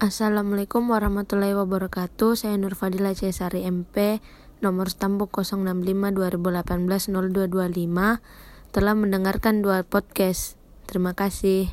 Assalamualaikum warahmatullahi wabarakatuh. Saya Nur Fadila Cesari MP nomor stambuk 065 2018 0225 telah mendengarkan dua podcast. Terima kasih.